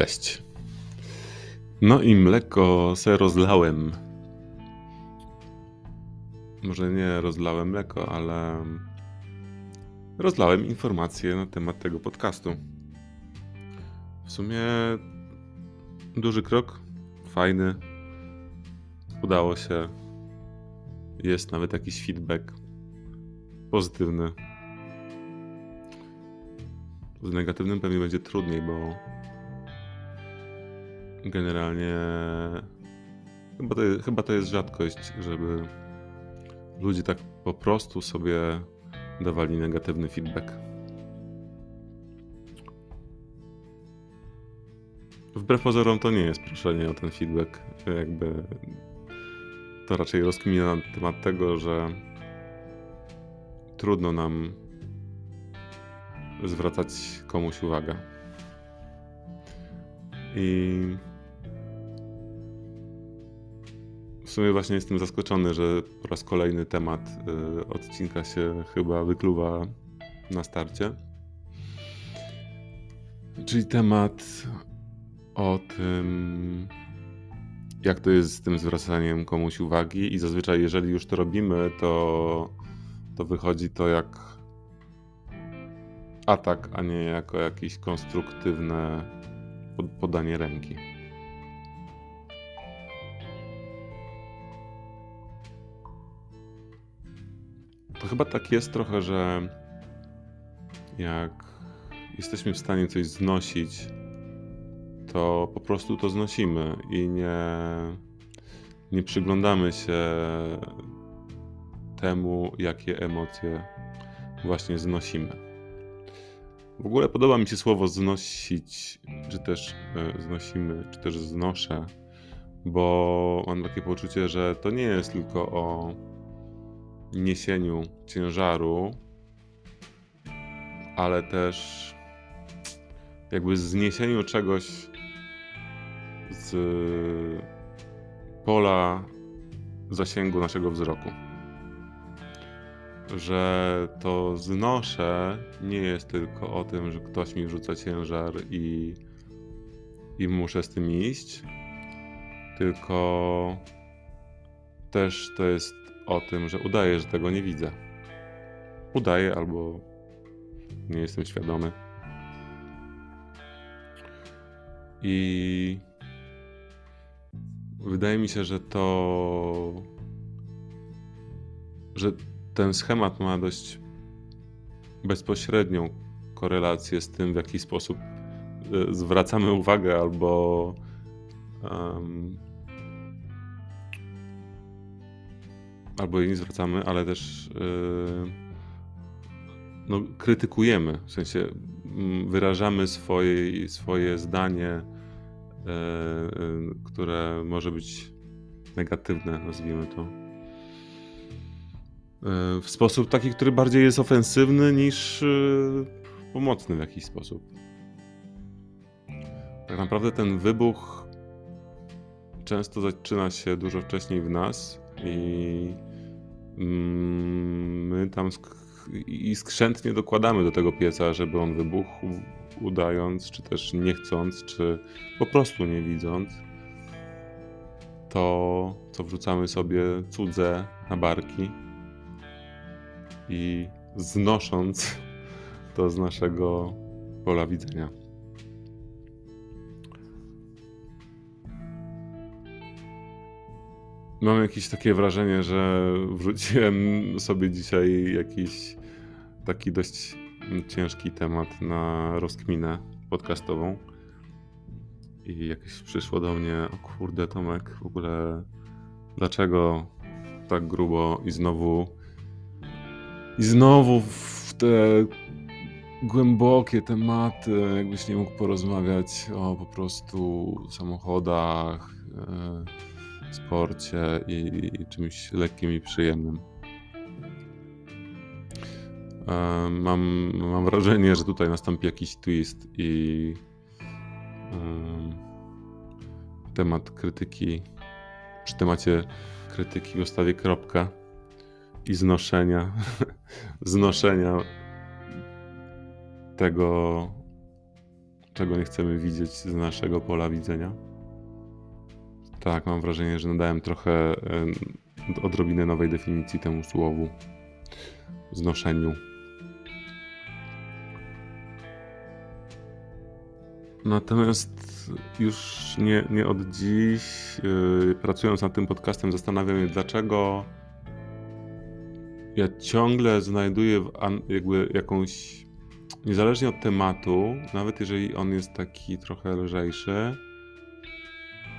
Cześć. No i mleko se rozlałem. Może nie rozlałem mleko, ale rozlałem informacje na temat tego podcastu. W sumie duży krok, fajny. Udało się. Jest nawet jakiś feedback pozytywny. Z negatywnym pewnie będzie trudniej, bo generalnie chyba to, jest, chyba to jest rzadkość, żeby ludzie tak po prostu sobie dawali negatywny feedback. Wbrew pozorom to nie jest proszenie o ten feedback. Jakby to raczej rozkmina na temat tego, że trudno nam zwracać komuś uwagę. I w sumie właśnie jestem zaskoczony, że po raz kolejny temat y, odcinka się chyba wykluwa na starcie. Czyli temat o tym, jak to jest z tym zwracaniem komuś uwagi, i zazwyczaj, jeżeli już to robimy, to, to wychodzi to jak atak, a nie jako jakieś konstruktywne podanie ręki. To chyba tak jest trochę, że jak jesteśmy w stanie coś znosić, to po prostu to znosimy i nie, nie przyglądamy się temu, jakie emocje właśnie znosimy. W ogóle podoba mi się słowo znosić, czy też e, znosimy, czy też znoszę, bo mam takie poczucie, że to nie jest tylko o niesieniu ciężaru, ale też jakby zniesieniu czegoś z pola zasięgu naszego wzroku. Że to znoszę nie jest tylko o tym, że ktoś mi wrzuca ciężar i, i muszę z tym iść, tylko też to jest o tym, że udaję, że tego nie widzę. Udaję albo nie jestem świadomy. I wydaje mi się, że to, że ten schemat ma dość bezpośrednią korelację z tym, w jaki sposób e, zwracamy uwagę albo um, albo jej nie zwracamy, ale też yy, no, krytykujemy, w sensie wyrażamy swoje, swoje zdanie, yy, które może być negatywne, nazwijmy to w sposób taki, który bardziej jest ofensywny niż pomocny w jakiś sposób. Tak naprawdę ten wybuch często zaczyna się dużo wcześniej w nas i mm, my tam sk- i skrzętnie dokładamy do tego pieca, żeby on wybuchł, udając, czy też nie chcąc, czy po prostu nie widząc to, co wrzucamy sobie cudze na barki i znosząc to z naszego pola widzenia. Mam jakieś takie wrażenie, że wrzuciłem sobie dzisiaj jakiś taki dość ciężki temat na rozkminę podcastową. I jakieś przyszło do mnie, o kurde Tomek, w ogóle dlaczego tak grubo i znowu i znowu w te głębokie tematy, jakbyś nie mógł porozmawiać o po prostu samochodach, e, sporcie i, i czymś lekkim i przyjemnym. E, mam, mam wrażenie, że tutaj nastąpi jakiś twist i temat krytyki, przy temacie krytyki ustawię kropkę i znoszenia, znoszenia tego, czego nie chcemy widzieć z naszego pola widzenia. Tak, mam wrażenie, że nadałem trochę odrobinę nowej definicji temu słowu znoszeniu. Natomiast już nie, nie od dziś, yy, pracując nad tym podcastem, zastanawiam się, dlaczego ja ciągle znajduję jakby jakąś, niezależnie od tematu, nawet jeżeli on jest taki trochę lżejszy,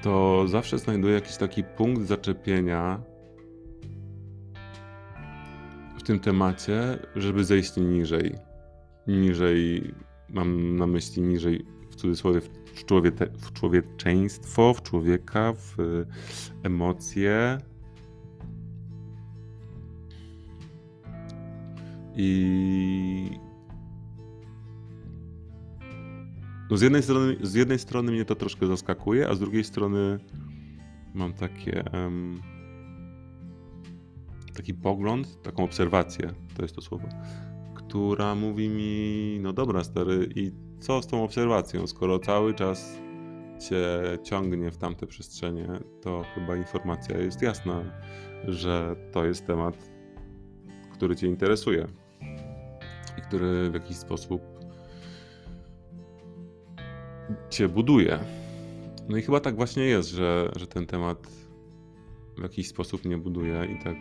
to zawsze znajduję jakiś taki punkt zaczepienia w tym temacie, żeby zejść niżej. Niżej, mam na myśli niżej w cudzysłowie w, człowie, w człowieczeństwo, w człowieka, w emocje. I no z, jednej strony, z jednej strony mnie to troszkę zaskakuje, a z drugiej strony mam takie um, taki pogląd, taką obserwację, to jest to słowo, która mówi mi, no dobra stary, i co z tą obserwacją? Skoro cały czas cię ciągnie w tamte przestrzenie, to chyba informacja jest jasna, że to jest temat, który cię interesuje i który w jakiś sposób buduje. No i chyba tak właśnie jest, że, że ten temat w jakiś sposób mnie buduje i tak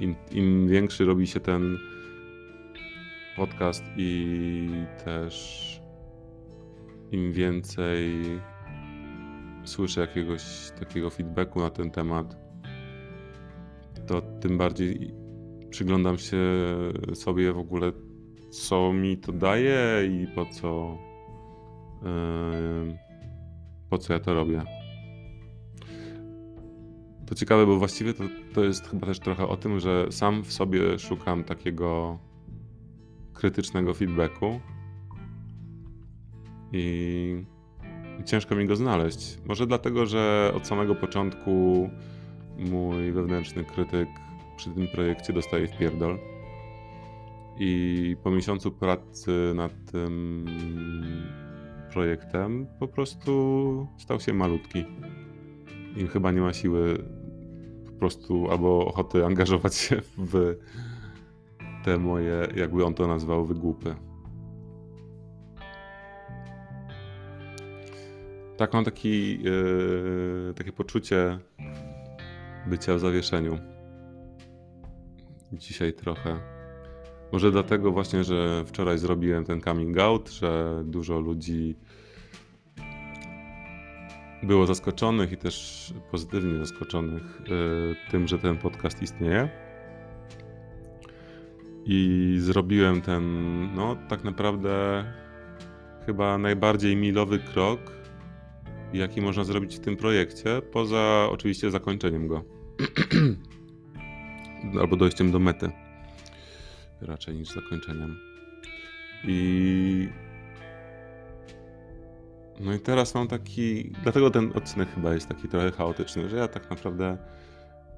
im, im większy robi się ten podcast i też im więcej słyszę jakiegoś takiego feedbacku na ten temat, to tym bardziej przyglądam się sobie w ogóle, co mi to daje i po co, po co ja to robię. To ciekawe, bo właściwie to, to jest chyba też trochę o tym, że sam w sobie szukam takiego krytycznego feedbacku i ciężko mi go znaleźć. Może dlatego, że od samego początku mój wewnętrzny krytyk przy tym projekcie dostaje w pierdol. I po miesiącu pracy nad tym projektem po prostu stał się malutki. I chyba nie ma siły po prostu albo ochoty angażować się w te moje, jakby on to nazwał, wygłupy. Tak mam taki, yy, takie poczucie bycia w zawieszeniu. Dzisiaj trochę. Może dlatego właśnie, że wczoraj zrobiłem ten coming out, że dużo ludzi było zaskoczonych i też pozytywnie zaskoczonych yy, tym, że ten podcast istnieje. I zrobiłem ten, no tak naprawdę chyba najbardziej milowy krok, jaki można zrobić w tym projekcie, poza oczywiście zakończeniem go. Albo dojściem do mety. Raczej niż zakończeniem. I. No i teraz mam taki. Dlatego ten odcinek chyba jest taki trochę chaotyczny, że ja tak naprawdę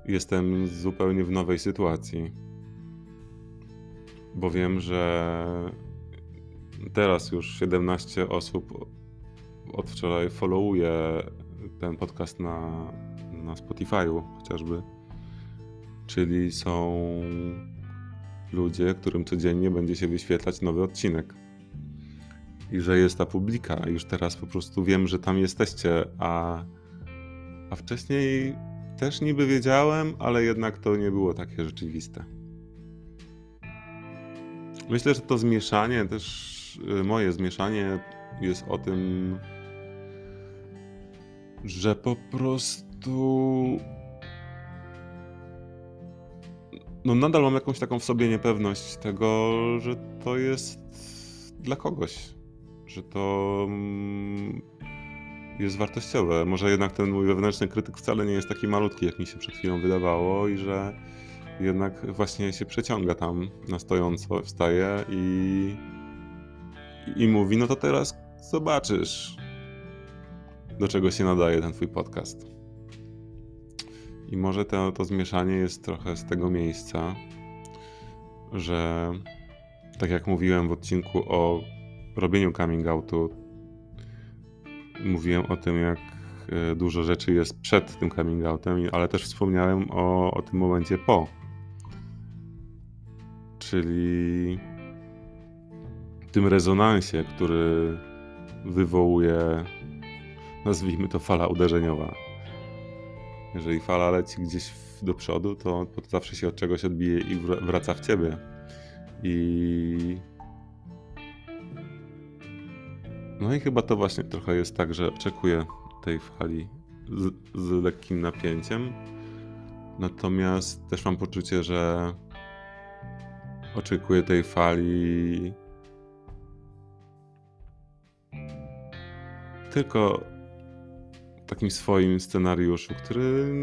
jestem zupełnie w nowej sytuacji. Bo wiem, że teraz już 17 osób od wczoraj followuje ten podcast na, na Spotify'u chociażby. Czyli są ludzie, którym codziennie będzie się wyświetlać nowy odcinek. I że jest ta publika. Już teraz po prostu wiem, że tam jesteście, a, a wcześniej też niby wiedziałem, ale jednak to nie było takie rzeczywiste. Myślę, że to zmieszanie, też y, moje zmieszanie jest o tym, że po prostu. No, nadal mam jakąś taką w sobie niepewność tego, że to jest dla kogoś. Że to mm, jest wartościowe. Może jednak ten mój wewnętrzny krytyk wcale nie jest taki malutki, jak mi się przed chwilą wydawało, i że jednak właśnie się przeciąga tam na stojąco, wstaje i, i mówi: No to teraz zobaczysz, do czego się nadaje ten twój podcast. I może to, to zmieszanie jest trochę z tego miejsca, że tak jak mówiłem w odcinku o robieniu coming outu, mówiłem o tym, jak e, dużo rzeczy jest przed tym coming outem, ale też wspomniałem o, o tym momencie po. Czyli tym rezonansie, który wywołuje, nazwijmy to fala uderzeniowa. Jeżeli fala leci gdzieś do przodu, to, to zawsze się od czegoś odbije i wraca w ciebie. I. No i chyba to właśnie trochę jest tak, że oczekuję tej fali z, z lekkim napięciem. Natomiast też mam poczucie, że oczekuję tej fali tylko takim swoim scenariuszu, który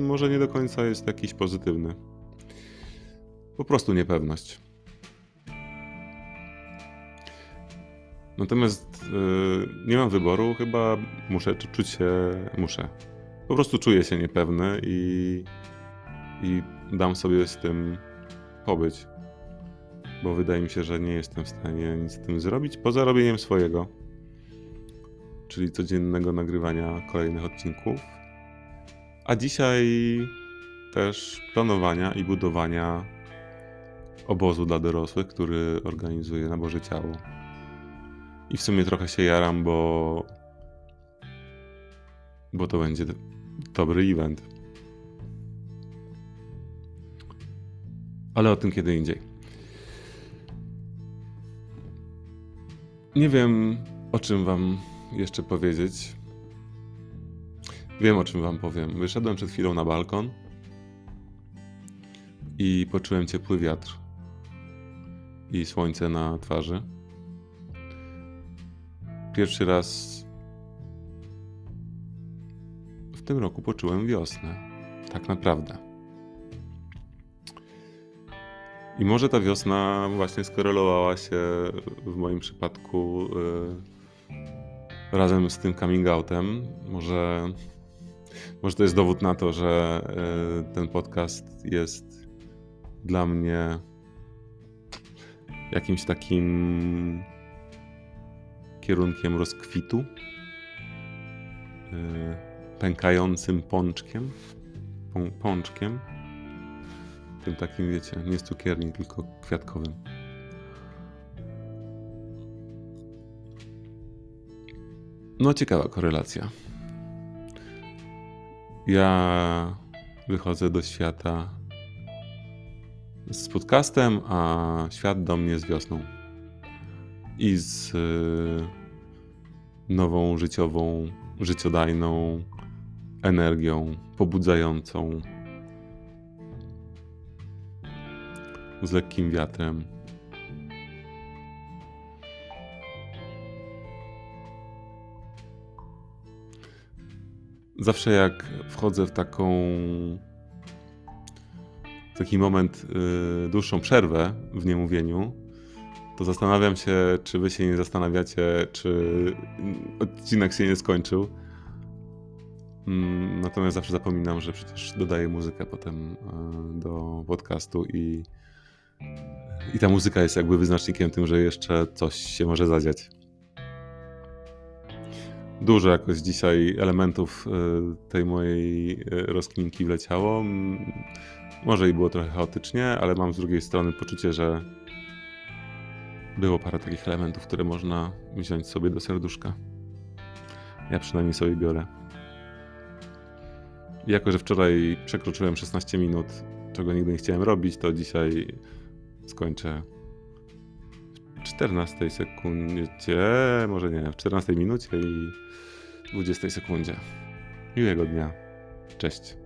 może nie do końca jest jakiś pozytywny. Po prostu niepewność. Natomiast yy, nie mam wyboru, chyba muszę czuć się, muszę. Po prostu czuję się niepewny i, i dam sobie z tym pobyć, bo wydaje mi się, że nie jestem w stanie nic z tym zrobić poza robieniem swojego czyli codziennego nagrywania kolejnych odcinków. A dzisiaj też planowania i budowania obozu dla dorosłych, który organizuje na Boże Ciało. I w sumie trochę się jaram, bo, bo to będzie dobry event. Ale o tym kiedy indziej. Nie wiem, o czym Wam jeszcze powiedzieć? Wiem o czym wam powiem. Wyszedłem przed chwilą na balkon i poczułem ciepły wiatr i słońce na twarzy. Pierwszy raz w tym roku poczułem wiosnę. Tak naprawdę. I może ta wiosna właśnie skorelowała się w moim przypadku. Yy, razem z tym coming outem. Może, może to jest dowód na to, że e, ten podcast jest dla mnie jakimś takim kierunkiem rozkwitu, e, pękającym pączkiem, pączkiem, tym takim, wiecie, nie z cukierni, tylko kwiatkowym. No, ciekawa korelacja. Ja wychodzę do świata z podcastem, a świat do mnie z wiosną. I z y, nową, życiową, życiodajną energią, pobudzającą, z lekkim wiatrem. Zawsze jak wchodzę w taką taki moment, yy, dłuższą przerwę w niemówieniu, to zastanawiam się, czy wy się nie zastanawiacie, czy odcinek się nie skończył. Mm, natomiast zawsze zapominam, że przecież dodaję muzykę potem yy, do podcastu i, i ta muzyka jest jakby wyznacznikiem tym, że jeszcze coś się może zadziać dużo jakoś dzisiaj elementów y, tej mojej y, rozkminki wleciało. Może i było trochę chaotycznie, ale mam z drugiej strony poczucie, że było parę takich elementów, które można wziąć sobie do serduszka. Ja przynajmniej sobie biorę. Jako, że wczoraj przekroczyłem 16 minut, czego nigdy nie chciałem robić, to dzisiaj skończę 14 sekundzie, może nie, w 14 minucie i 20 sekundzie. Miłego dnia. Cześć.